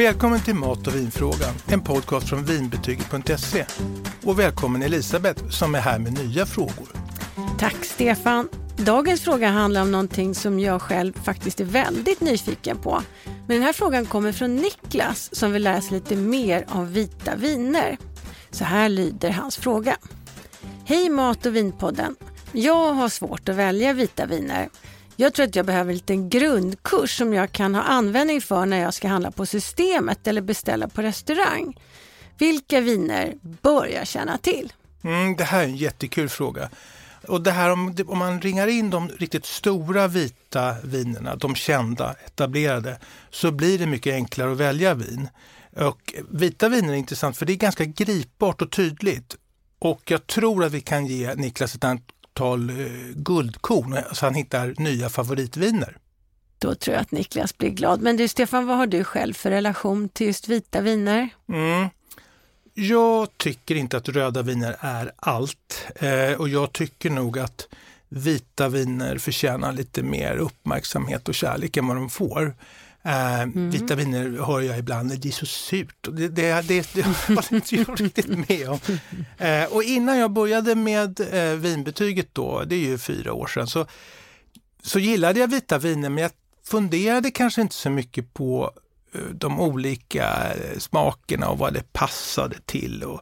Välkommen till Mat och vinfrågan, en podcast från vinbetyget.se. Och välkommen Elisabeth som är här med nya frågor. Tack Stefan. Dagens fråga handlar om någonting som jag själv faktiskt är väldigt nyfiken på. Men den här frågan kommer från Niklas som vill lära sig lite mer om vita viner. Så här lyder hans fråga. Hej Mat och vinpodden. Jag har svårt att välja vita viner. Jag tror att jag behöver en liten grundkurs som jag kan ha användning för när jag ska handla på systemet eller beställa på restaurang. Vilka viner bör jag känna till? Mm, det här är en jättekul fråga. Och det här om, om man ringar in de riktigt stora vita vinerna, de kända, etablerade, så blir det mycket enklare att välja vin. Och vita viner är intressant för det är ganska gripbart och tydligt. Och jag tror att vi kan ge Niklas ett antal eh, guldkorn så han hittar nya favoritviner. Då tror jag att Niklas blir glad. Men du Stefan, vad har du själv för relation till just vita viner? Mm. Jag tycker inte att röda viner är allt eh, och jag tycker nog att vita viner förtjänar lite mer uppmärksamhet och kärlek än vad de får. Eh, mm. Vita viner hör jag ibland, det är så surt. Och det, det, det, det håller inte jag riktigt med om. Eh, och innan jag började med eh, vinbetyget då, det är ju fyra år sedan, så, så gillade jag vita viner men jag funderade kanske inte så mycket på de olika smakerna och vad det passade till. Och,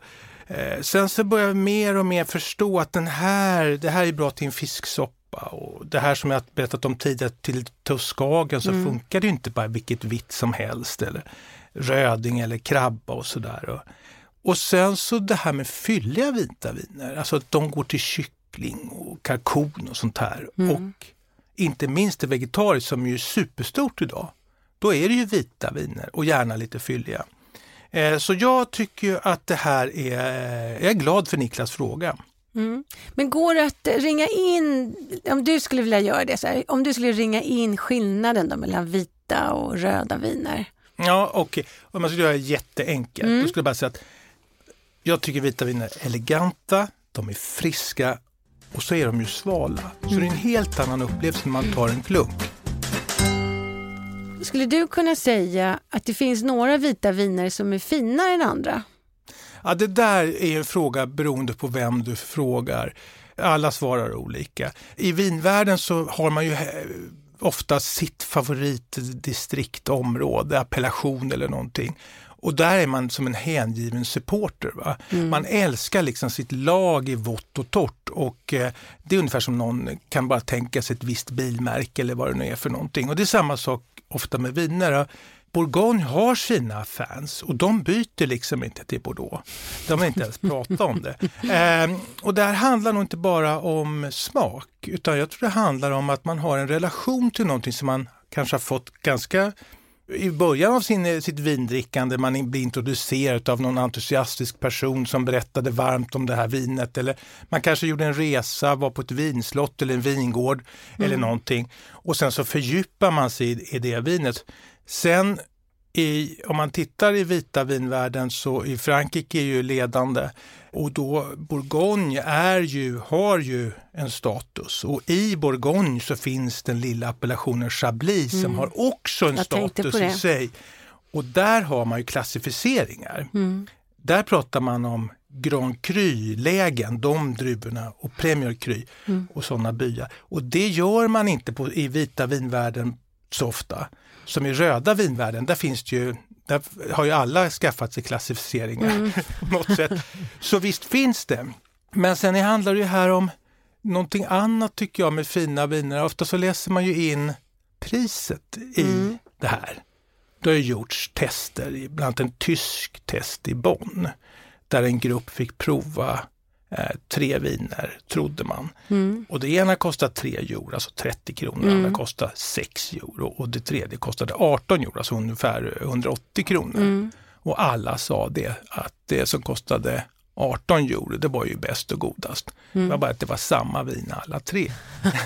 sen så började jag mer och mer förstå att den här, det här är bra till en fisksoppa och det här som jag berättat om tidigare till Tuskagen så mm. funkar det inte bara vilket vitt som helst eller röding eller krabba och sådär. Och, och sen så det här med fylliga vita viner, alltså att de går till kyckling och kalkon och sånt här. Mm. Och inte minst det vegetariskt som är ju superstort idag. Då är det ju vita viner och gärna lite fylliga. Eh, så jag tycker att det här är, jag är glad för Niklas fråga. Mm. Men går det att ringa in, om du skulle vilja göra det, så här, om du skulle ringa in skillnaden då mellan vita och röda viner? Ja, okej. Okay. Om man skulle göra det jätteenkelt, mm. då skulle jag bara säga att jag tycker vita viner är eleganta, de är friska och så är de ju svala. Så mm. det är en helt annan upplevelse när man tar en klunk. Skulle du kunna säga att det finns några vita viner som är finare än andra? Ja, det där är en fråga beroende på vem du frågar. Alla svarar olika. I vinvärlden så har man ju eh, ofta sitt favoritdistriktområde, appellation eller någonting. Och där är man som en hängiven supporter. Mm. Man älskar liksom sitt lag i vått och torrt och eh, det är ungefär som någon kan bara tänka sig ett visst bilmärke eller vad det nu är för någonting. Och det är samma sak ofta med viner. Bourgogne har sina fans och de byter liksom inte till Bordeaux. De vill inte ens prata om det. Eh, och det här handlar nog inte bara om smak utan jag tror det handlar om att man har en relation till någonting som man kanske har fått ganska i början av sin, sitt vindrickande man blir introducerad av någon entusiastisk person som berättade varmt om det här vinet. Eller man kanske gjorde en resa, var på ett vinslott eller en vingård mm. eller någonting. Och sen så fördjupar man sig i, i det vinet. Sen i, om man tittar i vita vinvärlden så i Frankrike är ju ledande och då Bourgogne är ju, har ju en status och i Bourgogne så finns den lilla appellationen Chablis mm. som har också en Jag status i sig. Och där har man ju klassificeringar. Mm. Där pratar man om Grand Cru-lägen, de druvorna och Premier Cru mm. och sådana byar. Och det gör man inte på, i vita vinvärlden så ofta. Som i röda vinvärlden, där finns det ju där har ju alla skaffat sig klassificeringar mm. på något sätt. Så visst finns det. Men sen handlar det ju här om någonting annat tycker jag med fina viner. Ofta så läser man ju in priset i mm. det här. Det har gjorts tester, bland annat en tysk test i Bonn, där en grupp fick prova eh, tre viner, trodde man. Mm. Och det ena kostade 3 euro, alltså 30 kronor, mm. det andra kostade 6 euro och det tredje kostade 18 euro, alltså ungefär 180 kronor. Mm. Och alla sa det, att det som kostade 18 euro, det var ju bäst och godast. Mm. Det var bara att det var samma vin alla tre.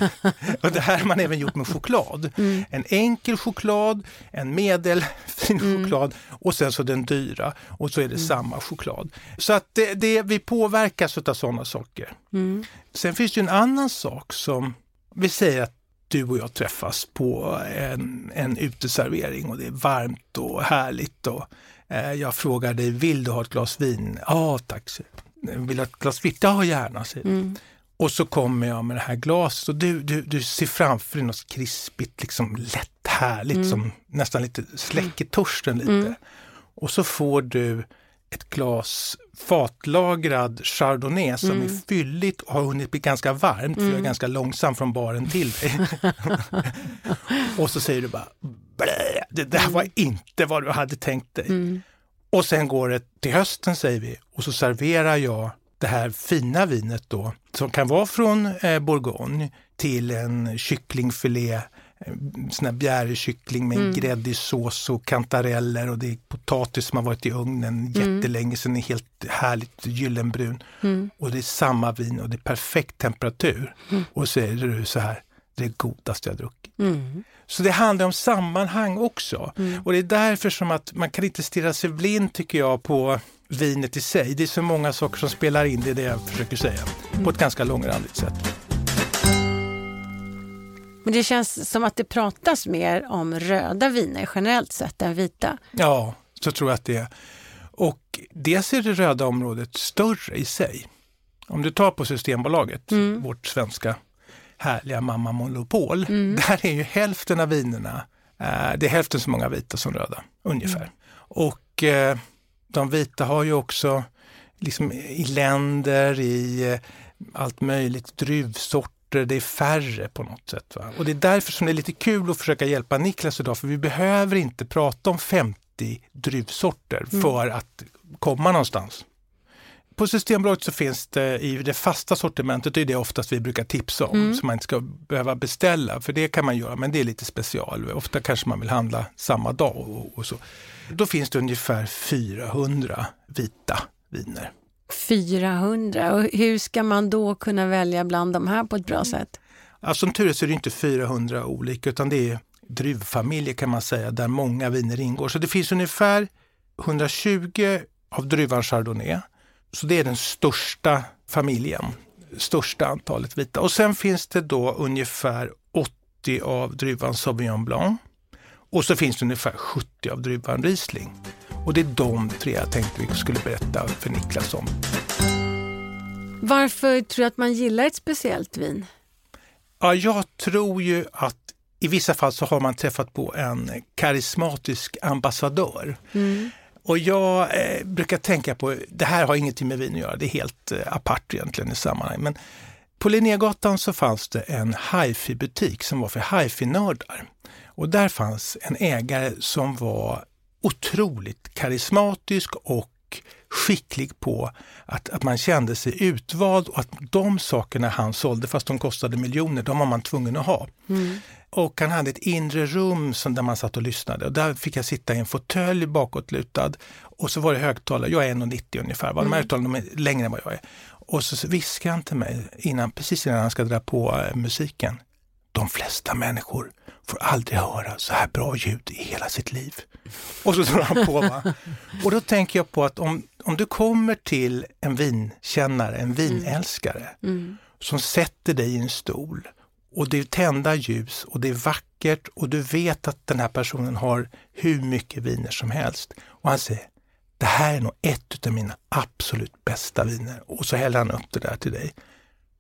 och det här har man även gjort med choklad. Mm. En enkel choklad, en medelfin mm. choklad och sen så den dyra och så är det mm. samma choklad. Så att det, det, vi påverkas av sådana saker. Mm. Sen finns det en annan sak som vi säger att du och jag träffas på en, en uteservering och det är varmt och härligt. Och, jag frågar dig, vill du ha ett glas vin? Ja, tack. Vill du ha ett glas vitt? Ja, gärna, säger mm. Och så kommer jag med det här glaset och du, du, du ser framför dig något krispigt, liksom lätt härligt mm. som nästan lite släcker törsten lite. Mm. Och så får du ett glas fatlagrad chardonnay som mm. är fylligt och har hunnit bli ganska varmt, för jag är mm. ganska långsam från baren till dig. och så säger du bara Blä, det där var mm. inte vad du hade tänkt dig. Mm. Och sen går det till hösten säger vi och så serverar jag det här fina vinet då som kan vara från eh, Bourgogne till en kycklingfilé sån här bjärekyckling med mm. gräddig sås och kantareller och det är potatis som har varit i ugnen mm. jättelänge, sen är helt härligt gyllenbrun. Mm. Och det är samma vin och det är perfekt temperatur. Mm. Och så är det så här, det är godaste jag druckit. Mm. Så det handlar om sammanhang också. Mm. Och det är därför som att man kan inte stirra sig blind tycker jag på vinet i sig. Det är så många saker som spelar in, det är det jag försöker säga, på ett ganska långrandigt sätt. Men det känns som att det pratas mer om röda viner generellt sett än vita. Ja, så tror jag att det är. Och dels är det röda området större i sig. Om du tar på Systembolaget, mm. vårt svenska härliga mamma monopol, mm. där är ju hälften av vinerna, eh, det är hälften så många vita som röda, ungefär. Mm. Och eh, de vita har ju också liksom i länder, i eh, allt möjligt, druvsorter sorter, det är färre på något sätt. Va? Och det är därför som det är lite kul att försöka hjälpa Niklas idag, för vi behöver inte prata om 50 druvsorter mm. för att komma någonstans. På Systembolaget så finns det i det fasta sortimentet, det är det oftast vi brukar tipsa om, mm. så man inte ska behöva beställa, för det kan man göra, men det är lite special. Ofta kanske man vill handla samma dag och, och så. Då finns det ungefär 400 vita viner. 400. Och hur ska man då kunna välja bland de här på ett bra sätt? Ja, som tur är så är det inte 400 olika utan det är druvfamiljer kan man säga där många viner ingår. Så det finns ungefär 120 av druvan chardonnay. Så det är den största familjen, största antalet vita. Och sen finns det då ungefär 80 av druvan sauvignon blanc. Och så finns det ungefär 70 av druvan riesling. Och det är de tre jag tänkte vi skulle berätta för Niklas om. Varför tror du att man gillar ett speciellt vin? Ja, jag tror ju att i vissa fall så har man träffat på en karismatisk ambassadör. Mm. Och jag eh, brukar tänka på, det här har ingenting med vin att göra, det är helt eh, apart egentligen i sammanhanget. Men på Linnégatan så fanns det en hifi-butik som var för hifi-nördar. Och där fanns en ägare som var otroligt karismatisk och skicklig på att, att man kände sig utvald och att de sakerna han sålde, fast de kostade miljoner, de var man tvungen att ha. Mm. Och han hade ett inre rum som där man satt och lyssnade och där fick jag sitta i en fåtölj bakåtlutad och så var det högtalare, jag är 1,90 ungefär, mm. de här högtalarna är längre än vad jag är. Och så viskar han till mig, innan, precis innan han ska dra på äh, musiken. De flesta människor får aldrig höra så här bra ljud i hela sitt liv. Och så drar han på. Va? Och då tänker jag på att om, om du kommer till en vinkännare, en vinälskare, mm. mm. som sätter dig i en stol och det är tända ljus och det är vackert och du vet att den här personen har hur mycket viner som helst. Och han säger, det här är nog ett av mina absolut bästa viner. Och så häller han upp det där till dig.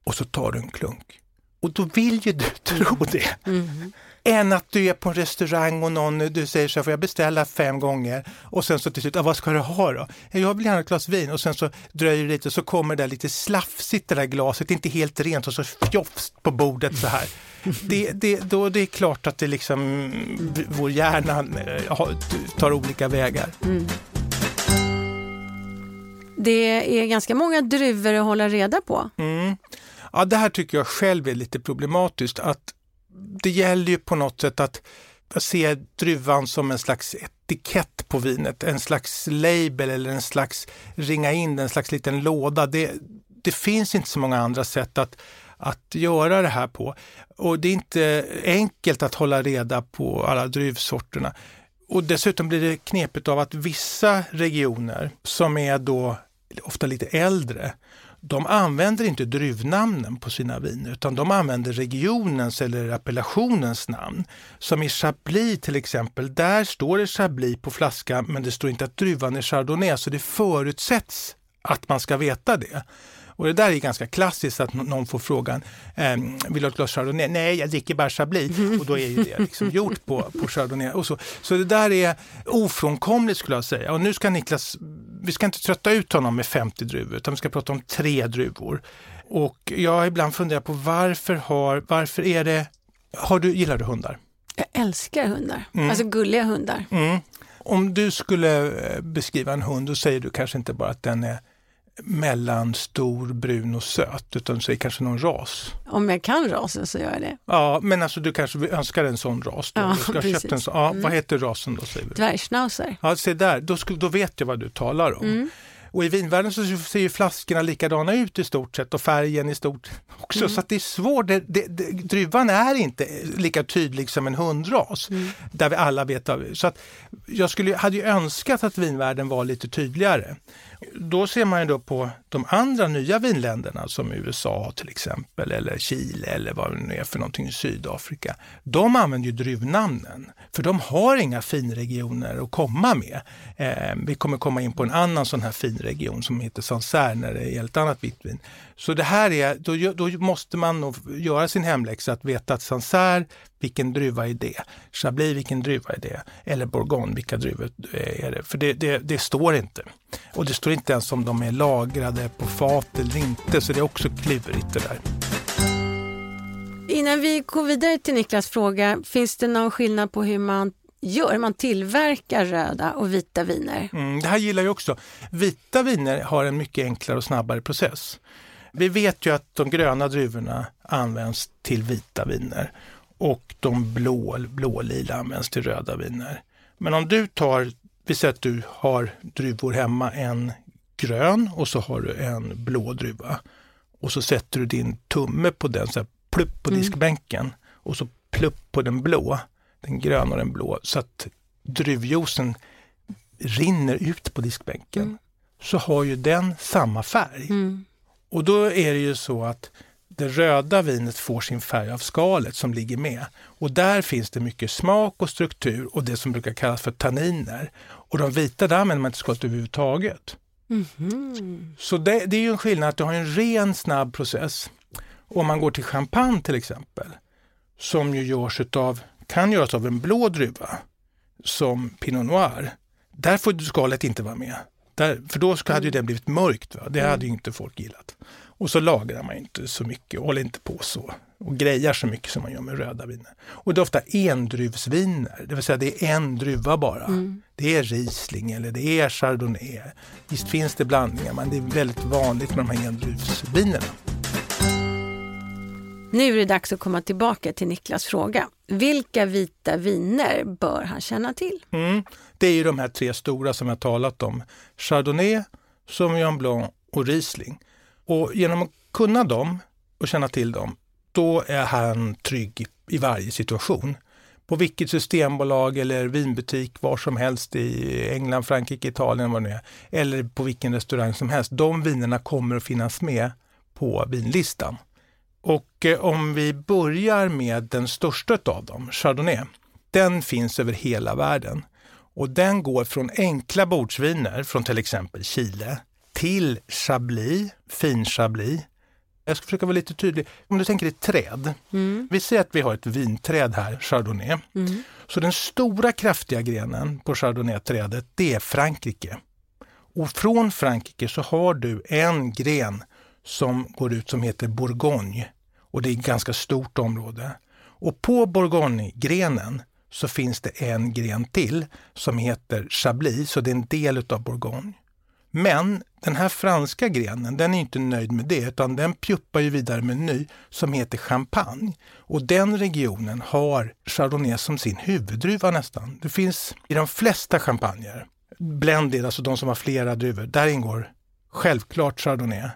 Och så tar du en klunk. Och då vill ju du tro det. Mm, mm än att du är på en restaurang och någon, du säger så här, får jag beställa fem gånger? Och sen så till slut, ah, vad ska du ha då? Jag vill gärna ett glas vin och sen så dröjer det lite så kommer det lite slafsigt det där glaset, inte helt rent och så fjofs på bordet så här. Det, det, då det är klart att det liksom, vår hjärna eh, tar olika vägar. Mm. Det är ganska många druvor att hålla reda på. Mm. Ja, det här tycker jag själv är lite problematiskt. att det gäller ju på något sätt att se druvan som en slags etikett på vinet, en slags label eller en slags ringa in, en slags liten låda. Det, det finns inte så många andra sätt att, att göra det här på. Och det är inte enkelt att hålla reda på alla druvsorterna. Och dessutom blir det knepigt av att vissa regioner som är då ofta lite äldre, de använder inte druvnamnen på sina viner utan de använder regionens eller appellationens namn. Som i Chablis till exempel, där står det Chablis på flaskan men det står inte att druvan är Chardonnay så det förutsätts att man ska veta det. Och det där är ganska klassiskt att någon får frågan, ehm, vill du ha ett glas chardonnay? Nej, jag dricker bara chablis. Och då är ju det liksom gjort på, på chardonnay. Och så. så det där är ofrånkomligt skulle jag säga. Och nu ska Niklas, vi ska inte trötta ut honom med 50 druvor, utan vi ska prata om tre druvor. Och jag har ibland funderat på varför har, varför är det, har du, gillar du hundar? Jag älskar hundar, mm. alltså gulliga hundar. Mm. Om du skulle eh, beskriva en hund, då säger du kanske inte bara att den är mellanstor, brun och söt, utan säg kanske någon ras. Om jag kan rasen så gör jag det. Ja, men alltså du kanske önskar en sån ras. Då. Ja, du ska precis. en sån. Ja, Mm. Vad heter rasen då? Säger vi? Dvärgschnauzer. Ja, se där, då, då vet jag vad du talar om. Mm. Och i vinvärlden så ser ju flaskorna likadana ut i stort sett och färgen i stort också. Mm. Så att det är svårt. Det, det, det, druvan är inte lika tydlig som en hundras Mm. där vi alla vet av. Så att jag skulle, hade ju önskat att vinvärlden var lite tydligare. Då ser man ju då på de andra nya vinländerna som USA till exempel eller Chile eller vad det nu är för någonting i Sydafrika. De använder ju druvnamnen för de har inga finregioner att komma med. Eh, vi kommer komma in på en annan sån här region som heter Sancerre när det gäller ett annat vitt vin. Så det här är, då, då måste man nog göra sin hemläxa att veta att Sancerre, vilken druva är det? Chablis, vilken druva är det? Eller Bourgogne, vilka druvor är det? För det, det, det står inte. Och det står inte ens om de är lagrade på fat eller inte, så det är också klurigt det där. Innan vi går vidare till Niklas fråga, finns det någon skillnad på hur man gör, man tillverkar röda och vita viner? Mm, det här gillar jag också. Vita viner har en mycket enklare och snabbare process. Vi vet ju att de gröna druvorna används till vita viner och de blå, blålila används till röda viner. Men om du tar, vi säger att du har druvor hemma, en grön och så har du en blå druva. Och så sätter du din tumme på den, så här, plupp på Mm. diskbänken och så plupp på den blå, den gröna och den blå, så att druvjuicen rinner ut på diskbänken. Mm. Så har ju den samma färg. Mm. Och då är det ju så att det röda vinet får sin färg av skalet som ligger med. Och där finns det mycket smak och struktur och det som brukar kallas för tanniner. Och de vita, där använder man inte skalet överhuvudtaget. Mhm. Så det, det är ju en skillnad att du har en ren snabb process. Om man går till champagne till exempel, som ju görs utav, kan göras av en blå druva, som Pinot Noir. Där får skalet inte vara med. Där, för då hade ju det blivit mörkt. Va? Det hade ju inte folk gillat. Och så lagrar man inte så mycket och håller inte på så och grejar så mycket som man gör med röda viner. Och det är ofta endruvsviner, det vill säga det är en druva bara. Mm. Det är Riesling eller det är Chardonnay. Visst finns det blandningar men det är väldigt vanligt med de här endruvsvinerna. Nu är det dags att komma tillbaka till Niklas fråga. Vilka vita viner bör han känna till? Mm. Det är ju de här tre stora som jag talat om. Chardonnay, Sauvignon Blanc och Riesling. Och genom att kunna dem och känna till dem, då är han trygg i, varje situation. På vilket systembolag eller vinbutik var som helst i England, Frankrike, Italien, vad det nu är, eller på vilken restaurang som helst. De vinerna kommer att finnas med på vinlistan. Och eh, om vi börjar med den största av dem, Chardonnay, den finns över hela världen. Och den går från enkla bordsviner från till exempel Chile till Chablis, fin Chablis. Jag ska försöka vara lite tydlig. Om du tänker ett träd. Mm. Vi ser att vi har ett vinträd här, Chardonnay. Mm. Så den stora kraftiga grenen på Chardonnay-trädet, det är Frankrike. Och från Frankrike så har du en gren som går ut som heter Bourgogne. Och det är ett ganska stort område. Och på Bourgogne-grenen så finns det en gren till som heter Chablis, så det är en del utav Bourgogne. Men den här franska grenen, den är inte nöjd med det utan den pjuppar ju vidare med en ny som heter Champagne. Och den regionen har Chardonnay som sin huvuddruva nästan. Det finns i de flesta champagner, blended, alltså de som har flera druvor, där ingår självklart Chardonnay.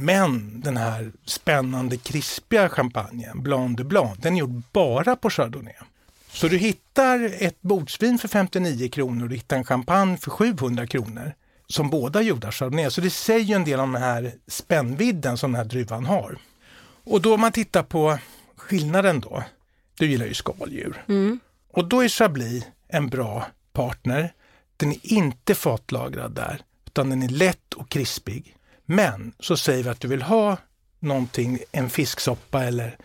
Men den här spännande krispiga champagnen, Blanc de Blanc, den är gjord bara på Chardonnay. Så du hittar ett bordsvin för 59 kronor och du hittar en champagne för 700 kronor. som båda gjorda chardonnay. Så det säger ju en del om den här spännvidden som den här druvan har. Och då om man tittar på skillnaden då. Du gillar ju skaldjur. Mm. Och då är Chablis en bra partner. Den är inte fatlagrad där, utan den är lätt och krispig. Men så säger vi att du vill ha någonting, en fisksoppa eller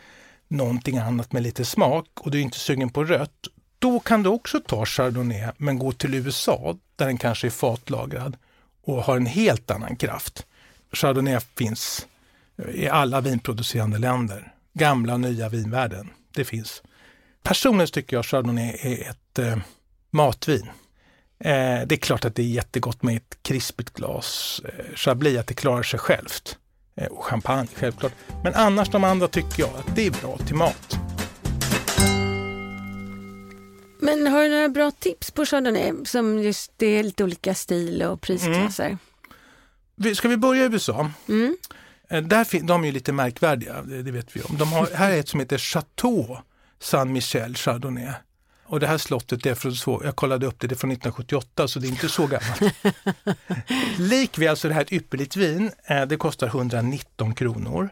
någonting annat med lite smak och du är inte sugen på rött. Då kan du också ta Chardonnay men gå till USA där den kanske är fatlagrad och har en helt annan kraft. Chardonnay finns eh, i alla vinproducerande länder, gamla och nya vinvärlden. Det finns. Personligen tycker jag Chardonnay är ett eh, matvin. Eh, det är klart att det är jättegott med ett krispigt glas eh, Chablis, att det klarar sig självt. Eh, och champagne självklart. Men annars de andra tycker jag att det är bra till mat. Men har du några bra tips på Chardonnay som just det är lite olika stil och prisklasser? Vi- Ska vi börja i USA? Mm. Eh, Där de är ju lite märkvärdiga, det vet vi om. De har, här är ett som heter Chateau San Michel Chardonnay. Och det här slottet är från, så, jag kollade upp det, det är från 1978 så det är inte så gammalt. Likväl så är det här ett ypperligt vin. Eh, Det kostar 119 kronor.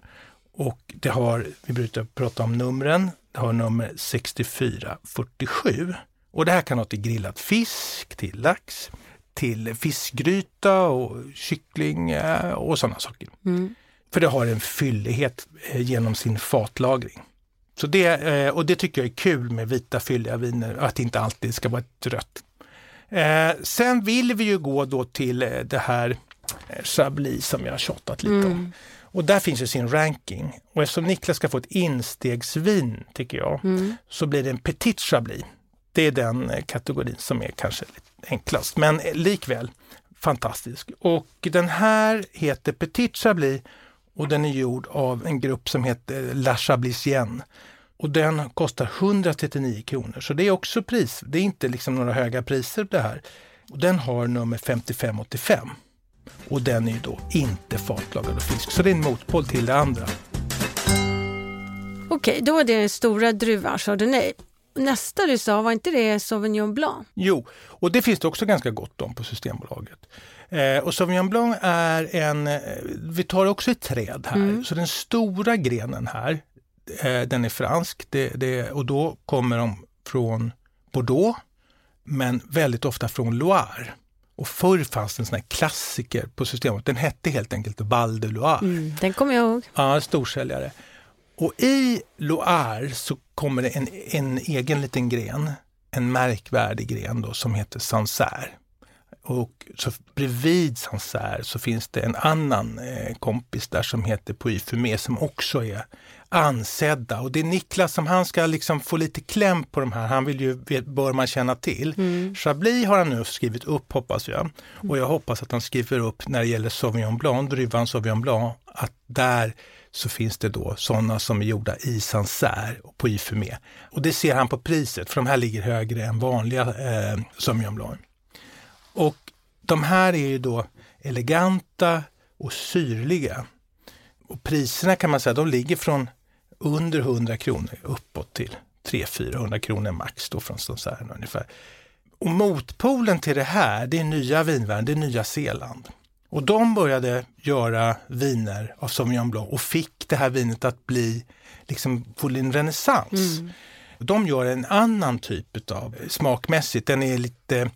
Och det har, vi brukar prata om numren, det har nummer 6447. Och det här kan ha till grillad fisk, till lax, till fiskgryta och kyckling eh, och sådana saker. Mm. För det har en fyllighet eh, genom sin fatlagring. Så det, eh, och det tycker jag är kul med vita fylliga viner, att det inte alltid ska vara ett rött. Eh, sen vill vi ju gå då till eh, det här Chablis som jag har tjatat lite om. Mm. Och där finns ju sin ranking. Och eftersom Niklas ska få ett instegsvin, tycker jag, Mm. så blir det en Petit Chablis. Det är den kategorin som är kanske lite enklast, men likväl fantastisk. Och den här heter Petit Chablis och den är gjord av en grupp som heter La Chablisienne. Och den kostar 139 kronor, så det är också pris. Det är inte liksom några höga priser det här. Och den har nummer 5585. Och den är ju då inte fatlagad och fisk, så det är en motpol till det andra. Okej, då var det den stora druvan Chardonnay. Nästa du sa, var inte det Sauvignon Blanc? Jo, och det finns det också ganska gott om på Systembolaget. Eh, och Sauvignon Blanc är en, eh, vi tar också ett träd här, Mm. så den stora grenen här, eh, den är fransk det, det, och då kommer de från Bordeaux, men väldigt ofta från Loire. Och förr fanns det en sån här klassiker på Systembolaget, den hette helt enkelt Val de Loire. Mm, den kommer jag ihåg. Ja, storsäljare. Och i Loire så kommer det en, en egen liten gren, en märkvärdig gren då som heter Sancerre. Och så bredvid Sancerre så finns det en annan eh, kompis där som heter Puy Fumé som också är ansedda. Och det är Niklas som han ska liksom få lite kläm på de här, han vill ju, bör man känna till. Mm. Chablis har han nu skrivit upp hoppas jag. Och jag hoppas att han skriver upp när det gäller Sauvignon Blanc, druvan Sauvignon Blanc, att där så finns det då sådana som är gjorda i Sancerre och på Ifumé. Och det ser han på priset, för de här ligger högre än vanliga eh, Sauvignon Blanc. Och de här är ju då eleganta och syrliga. Och priserna kan man säga, de ligger från under 100 kronor uppåt till 300-400 kronor max då från Sancerre ungefär. Och motpolen till det här, det är nya vinvärlden, det är Nya Zeeland. Och de började göra viner av Sauvignon Blanc och fick det här vinet att bli, liksom, få en renässans. De gör en annan typ av smakmässigt, den är lite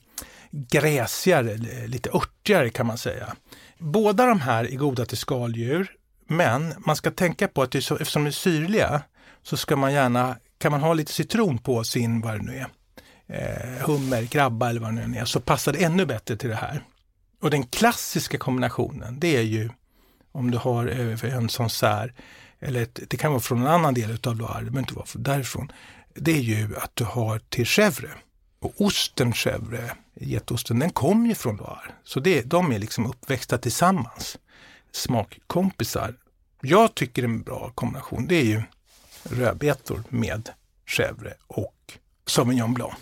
gräsigare, eh, lite örtigare kan man säga. Båda de här är goda till skaldjur, men man ska tänka på att det är så, eftersom de är syrliga så ska man gärna, kan man ha lite citron på sin, vad det nu är, eh, hummer, krabba eller vad det nu är, så passar det ännu bättre till det här. Och den klassiska kombinationen, det är ju om du har eh, en sån sär, eller ett, det kan vara från en annan del utav Loire, det behöver inte vara därifrån. Det är ju att du har till chèvre. Och osten chèvre, getosten, den kom ju från Loire. Så det, de är liksom uppväxta tillsammans. Smakkompisar. Jag tycker en bra kombination, det är ju rödbetor med chèvre och Sauvignon Blanc.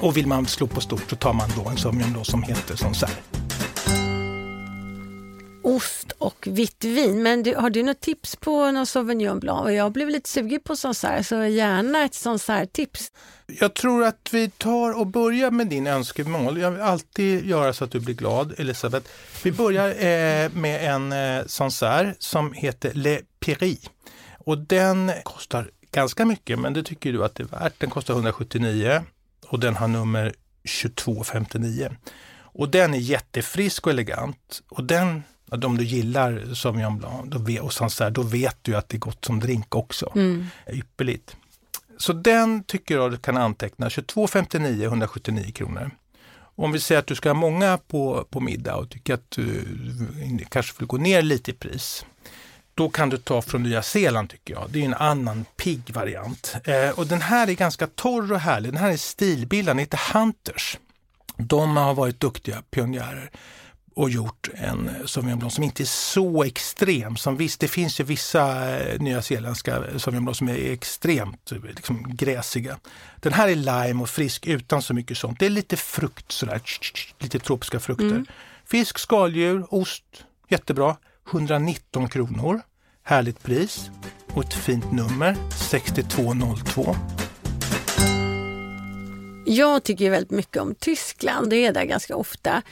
Och vill man slå på stort så tar man då en Sauvignon Blanc som heter Sancerre ost och vitt vin. Men du, har du något tips på någon Sauvignon Blanc? Jag blev lite sugen på sånt här, så gärna ett sånt här tips. Jag tror att vi tar och börjar med din önskemål. Jag vill alltid göra så att du blir glad, Elisabeth. Vi börjar eh, med en eh, Sancerre som heter Le Piri. Och den kostar ganska mycket, men det tycker du att det är värt. Den kostar 179 och den har nummer 2259. Och den är jättefrisk och elegant. Och den, om du gillar Sauvignon Blanc då vet, och Sancerre, då vet du att det är gott som drink också. Mm. Ypperligt. Så den tycker jag du kan anteckna, 22,59, 179 kronor. Om vi säger att du ska ha många på, på middag och tycker att du kanske vill gå ner lite i pris. Då kan du ta från Nya Zeeland tycker jag. Det är en annan pigg variant. Eh, och den här är ganska torr och härlig. Den här är stilbildad, den heter Hunters. De har varit duktiga pionjärer och gjort en Sauvignon Blanc som inte är så extrem. Som visst, det finns ju vissa eh, nyzeeländska Sauvignon Blanc som är extremt liksom, gräsiga. Den här är lime och frisk utan så mycket sånt. Det är lite frukt sådär, lite tropiska frukter. Mm. Fisk, skaldjur, ost, jättebra. 119 kronor. Härligt pris och ett fint nummer, 6202. Jag tycker väldigt mycket om Tyskland, det är där ganska ofta.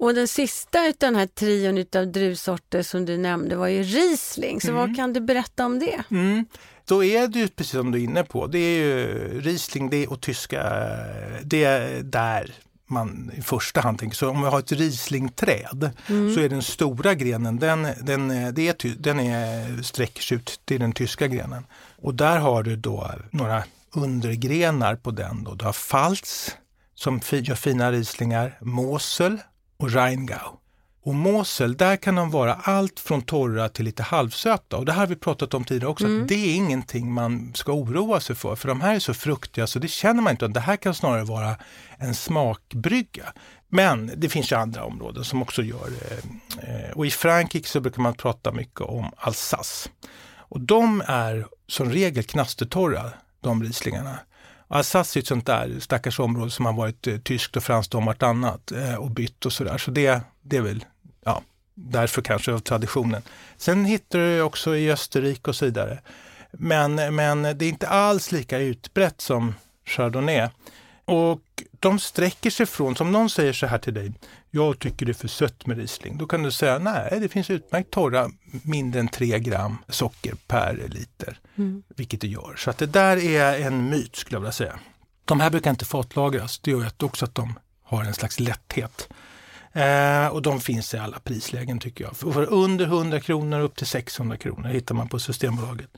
Och den sista av den här trion av druvsorter som du nämnde var ju Riesling, så mm. vad kan du berätta om det? Mm. Då är det ju precis som du är inne på, det är ju Riesling det och tyska, det är där man i första hand tänker. Så om vi har ett Rieslingträd mm. så är den stora grenen, den, den, det är, den är, sträcker ut till den tyska grenen. Och där har du då några undergrenar på den. Då. Du har Pfalz som gör fina rislingar, Mosel och Rheingau. Och Mosel, där kan de vara allt från torra till lite halvsöta. Och det här har vi pratat om tidigare också, mm. det är ingenting man ska oroa sig för. För de här är så fruktiga så det känner man inte. Det här kan snarare vara en smakbrygga. Men det finns ju andra områden som också gör det. Eh, och i Frankrike så brukar man prata mycket om Alsace. Och de är som regel knastertorra, de rislingarna. Alsace är ett sånt där stackars område som har varit eh, tyskt och franskt om vartannat eh, och bytt och sådär. Så det, det är väl, ja, därför kanske av traditionen. Sen hittar du också i Österrike och så vidare. Men, men det är inte alls lika utbrett som Chardonnay. Och de sträcker sig från, som någon säger så här till dig, jag tycker det är för sött med Riesling. Då kan du säga, nej det finns utmärkt torra, mindre än 3 gram socker per liter. Mm. Vilket det gör. Så att det där är en myt skulle jag vilja säga. De här brukar inte fatlagras. Det gör också att de har en slags lätthet. Eh, och de finns i alla prislägen tycker jag. För under 100 kronor upp till 600 kronor hittar man på Systembolaget.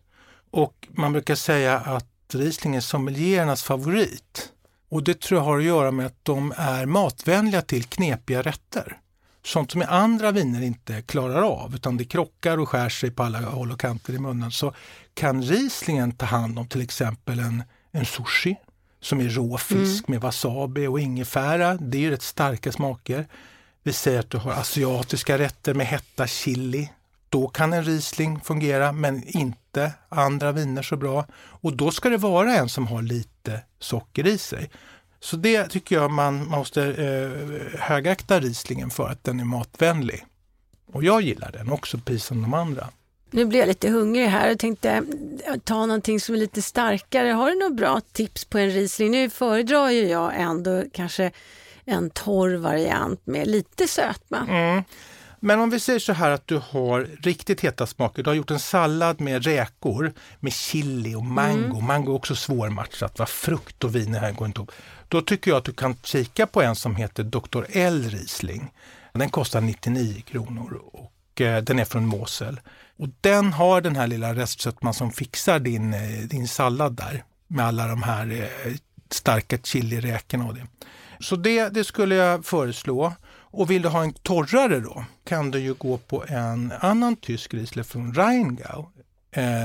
Och man brukar säga att Riesling är sommeliernas favorit. Och det tror jag har att göra med att de är matvänliga till knepiga rätter. Sånt som andra viner inte klarar av utan det krockar och skär sig på alla håll och kanter i munnen. Så kan Rieslingen ta hand om till exempel en, en sushi som är rå fisk mm. med wasabi och ingefära. Det är ju rätt starka smaker. Vi säger att du har asiatiska rätter med hetta chili. Då kan en Riesling fungera men inte andra viner så bra. Och då ska det vara en som har lite socker i sig. Så det tycker jag man måste eh, högakta Rieslingen för att den är matvänlig. Och jag gillar den också, precis som de andra. Nu blir jag lite hungrig här och tänkte eh, ta någonting som är lite starkare. Har du några bra tips på en Riesling? Nu föredrar ju jag ändå kanske en torr variant med lite sötma. Mm. Men om vi säger så här att du har riktigt heta smaker. Du har gjort en sallad med räkor, med chili och mango. Mm. Mango är också svårmatchat, va? frukt och vin här går inte ihop. Då tycker jag att du kan kika på en som heter Dr. L Riesling. Den kostar 99 kronor och eh, den är från Mosel. Och den har den här lilla restsötman som fixar din, eh, din sallad där med alla de här eh, starka chiliräkorna och det. Så det, det skulle jag föreslå. Och vill du ha en torrare då kan du ju gå på en annan tysk Riesling från Rheingau.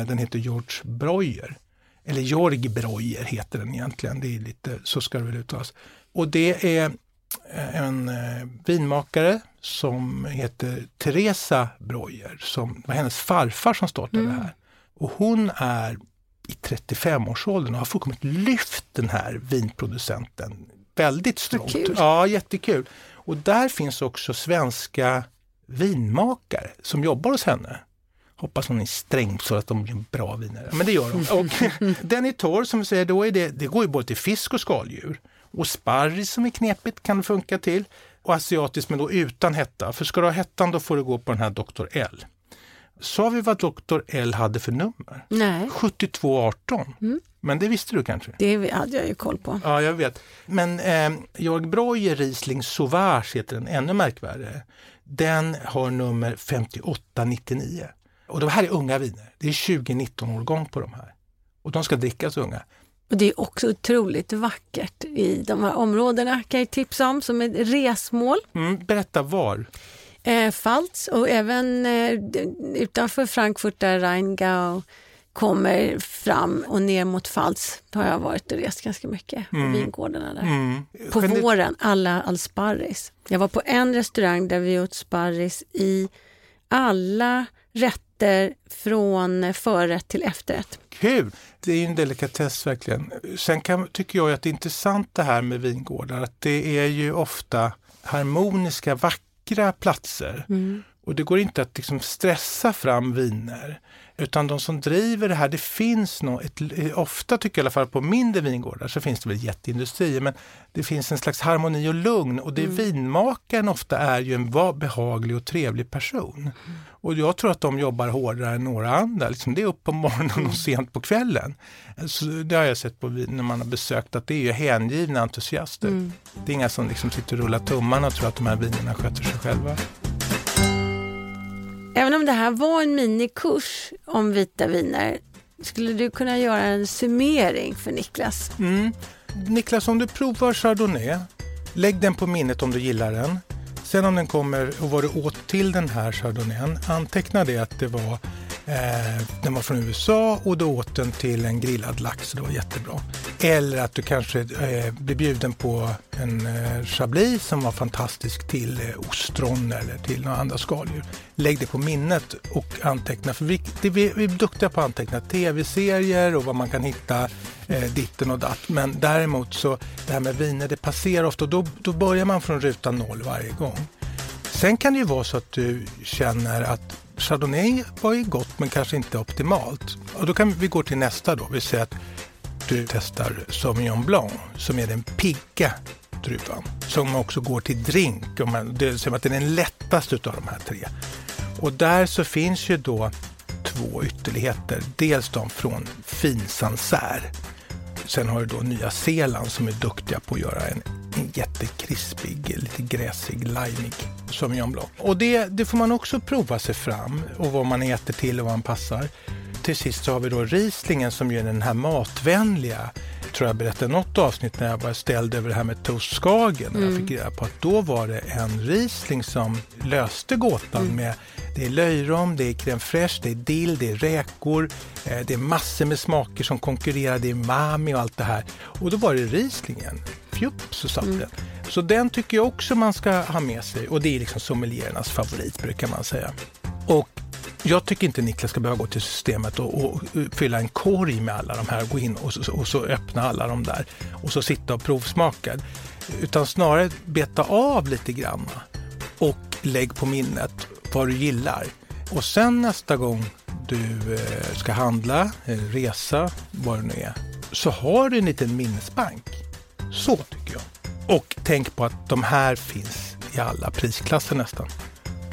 Den heter George Breuer. Eller Jorg Breuer heter den egentligen, det är lite, så ska det väl uttalas. Och det är eh, en eh, vinmakare som heter Teresa Breuer, som var hennes farfar som startade mm. det här. Och hon är i 35-årsåldern och har fullkomligt lyft den här vinproducenten väldigt strångt. Ja, jättekul. Och där finns också svenska vinmakare som jobbar hos henne. Hoppas hon är sträng så att de blir bra viner. Men det gör de. Och den är torr som vi säger, då är det, det går ju både till fisk och skaldjur. Och sparris som är knepigt kan funka till. Och asiatiskt men då utan hetta. För ska du ha hettan då får du gå på den här Dr. L. Sa vi vad Dr. L hade för nummer? Nej. 7218. Mm. Men det visste du kanske? Det hade jag ju koll på. Ja, jag vet. Men eh, Georg Breuer Riesling Sauvage heter den, ännu märkvärdigare. Den har nummer 5899. Och de här är unga viner. Det är 2019 årgång på de här. Och de ska drickas unga. Och Det är också otroligt vackert i de här områdena kan jag tipsa om som ett resmål. Mm, berätta var? Eh, Pfalz och även eh, utanför Frankfurt där Rheingau kommer fram och ner mot Pfalz har jag varit och rest ganska mycket på mm. vingårdarna där. Mm. På Gen våren, alla all sparris. Jag var på en restaurang där vi åt sparris i alla rätter från förrätt till efterrätt. Kul! Det är en delikatess verkligen. Sen kan, tycker jag att det är intressant det här med vingårdar, att det är ju ofta harmoniska, vackra Säkra platser. Mm. Och det går inte att liksom stressa fram viner. Utan de som driver det här, det finns nog, ofta tycker jag i alla fall på mindre vingårdar så finns det väl jätteindustrier, men det finns en slags harmoni och lugn och det mm. vinmakaren ofta är ju en behaglig och trevlig person. Mm. Och jag tror att de jobbar hårdare än några andra. Liksom det är upp på morgonen och mm. sent på kvällen. Så det har jag sett på när man har besökt att det är ju hängivna entusiaster. Mm. Det är inga som liksom sitter och rullar tummarna och tror att de här vinerna sköter sig själva. Även om det här var en minikurs om vita viner, skulle du kunna göra en summering för Niklas? Mm. Niklas, om du provar Chardonnay, lägg den på minnet om du gillar den. Sen om den kommer och vad du åt till den här Chardonnayen, anteckna det att det var Eh, den var från USA och då åt den till en grillad lax, och det var jättebra. Eller att du kanske eh, blir bjuden på en eh, chablis som var fantastisk till eh, ostron eller till några andra skaldjur. Lägg det på minnet och anteckna, för vi, det, vi, vi är duktiga på att anteckna tv-serier och vad man kan hitta eh, ditten och datt. Men däremot så det här med viner, det passerar ofta och då, då börjar man från ruta noll varje gång. Sen kan det ju vara så att du känner att Chardonnay var ju gott men kanske inte optimalt. Och då kan vi gå till nästa då. Vi säger att du testar Sauvignon Blanc som är den pigga druvan. Som också går till drink. det är som att den är den lättaste av de här tre. Och där så finns ju då två ytterligheter. Dels de från Finsansär. Sen har du då Nya Zeeland som är duktiga på att göra en en jättekrispig, lite gräsig, limig Sauvignon Blanc. Och det, det får man också prova sig fram och vad man äter till och vad man passar. Till sist så har vi då Rieslingen som är den här matvänliga tror jag berättade något avsnitt när jag var ställd över det här med toast Skagen. Mm. Jag fick reda på att då var det en Riesling som löste gåtan mm. med det är löjrom, det är crème fraîche, det är dill, det är räkor, eh, det är massor med smaker som konkurrerar, det är mami och allt det här. Och då var det Rieslingen. Fjupp så satt mm. den. Så den tycker jag också man ska ha med sig och det är liksom sommeliernas favorit brukar man säga. Och jag tycker inte Niklas ska behöva gå till systemet och, och fylla en korg med alla de här, gå in och så, och så öppna alla de där och så sitta och provsmaka. Utan snarare beta av lite grann och lägg på minnet vad du gillar. Och sen nästa gång du eh, ska handla, eh, resa, vad det nu är, så har du en liten minnesbank. Så tycker jag. Och tänk på att de här finns i alla prisklasser nästan.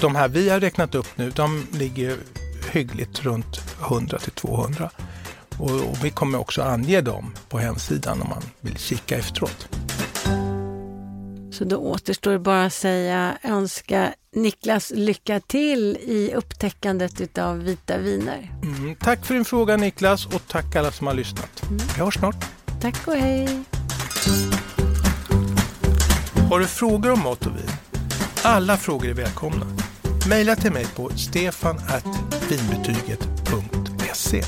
De här vi har räknat upp nu, de ligger hyggligt runt 100 till 200. Och, och vi kommer också ange dem på hemsidan om man vill kika efteråt. Så då återstår bara att säga önska Niklas lycka till i upptäckandet av vita viner. Mm, tack för din fråga Niklas och tack alla som har lyssnat. Mm. Vi hörs snart. Tack och hej. Har du frågor om mat och vin? Alla frågor är välkomna. Maila till mig på stefanvinbetyget.se